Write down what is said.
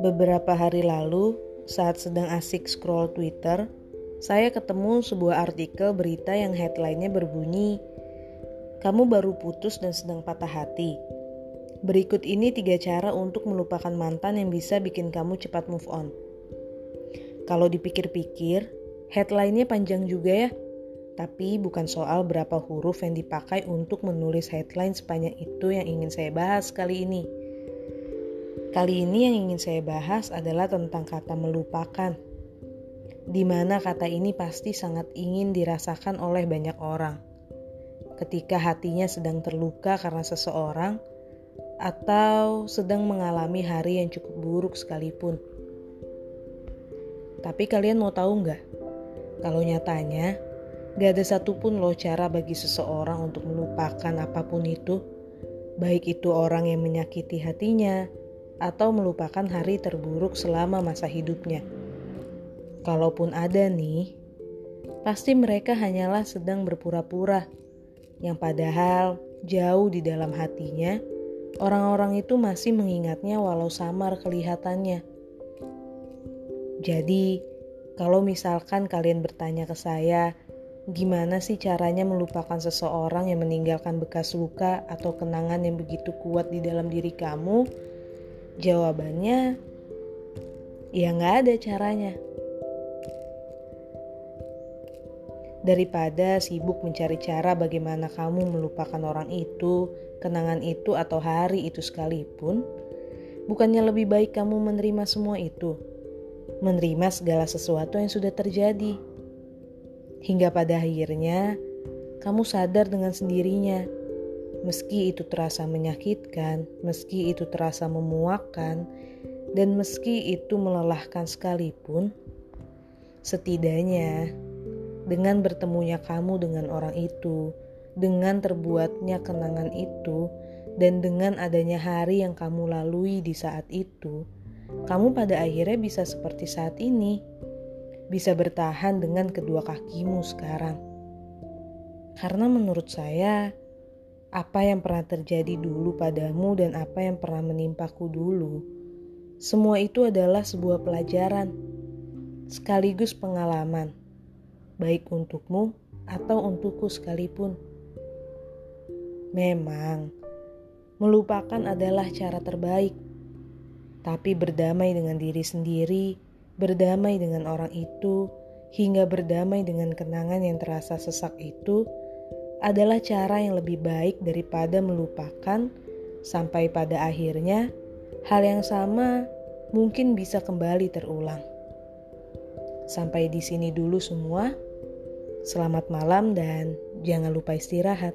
Beberapa hari lalu, saat sedang asik scroll Twitter, saya ketemu sebuah artikel berita yang headline-nya berbunyi, "Kamu baru putus dan sedang patah hati. Berikut ini tiga cara untuk melupakan mantan yang bisa bikin kamu cepat move on." Kalau dipikir-pikir, headline-nya panjang juga ya. Tapi bukan soal berapa huruf yang dipakai untuk menulis headline sepanjang itu yang ingin saya bahas kali ini Kali ini yang ingin saya bahas adalah tentang kata melupakan. Di mana kata ini pasti sangat ingin dirasakan oleh banyak orang. Ketika hatinya sedang terluka karena seseorang atau sedang mengalami hari yang cukup buruk sekalipun. Tapi kalian mau tahu nggak? Kalau nyatanya, gak ada satupun loh cara bagi seseorang untuk melupakan apa pun itu. Baik itu orang yang menyakiti hatinya, atau melupakan hari terburuk selama masa hidupnya. Kalaupun ada nih, pasti mereka hanyalah sedang berpura-pura, yang padahal jauh di dalam hatinya, orang-orang itu masih mengingatnya walau samar kelihatannya. Jadi, kalau misalkan kalian bertanya ke saya, gimana sih caranya melupakan seseorang yang meninggalkan bekas luka atau kenangan yang begitu kuat di dalam diri kamu? Jawabannya, ya nggak ada caranya. Daripada sibuk mencari cara bagaimana kamu melupakan orang itu, kenangan itu, atau hari itu sekalipun, bukannya lebih baik kamu menerima semua itu, menerima segala sesuatu yang sudah terjadi, hingga pada akhirnya kamu sadar dengan sendirinya. Meski itu terasa menyakitkan, meski itu terasa memuakkan, dan meski itu melelahkan sekalipun, setidaknya dengan bertemunya kamu dengan orang itu, dengan terbuatnya kenangan itu, dan dengan adanya hari yang kamu lalui di saat itu, kamu pada akhirnya bisa seperti saat ini, bisa bertahan dengan kedua kakimu sekarang. Karena menurut saya, apa yang pernah terjadi dulu padamu dan apa yang pernah menimpaku dulu, semua itu adalah sebuah pelajaran sekaligus pengalaman, baik untukmu atau untukku sekalipun. Memang, melupakan adalah cara terbaik, tapi berdamai dengan diri sendiri, berdamai dengan orang itu, hingga berdamai dengan kenangan yang terasa sesak itu adalah cara yang lebih baik daripada melupakan, sampai pada akhirnya hal yang sama mungkin bisa kembali terulang. Sampai di sini dulu semua. Selamat malam dan jangan lupa istirahat.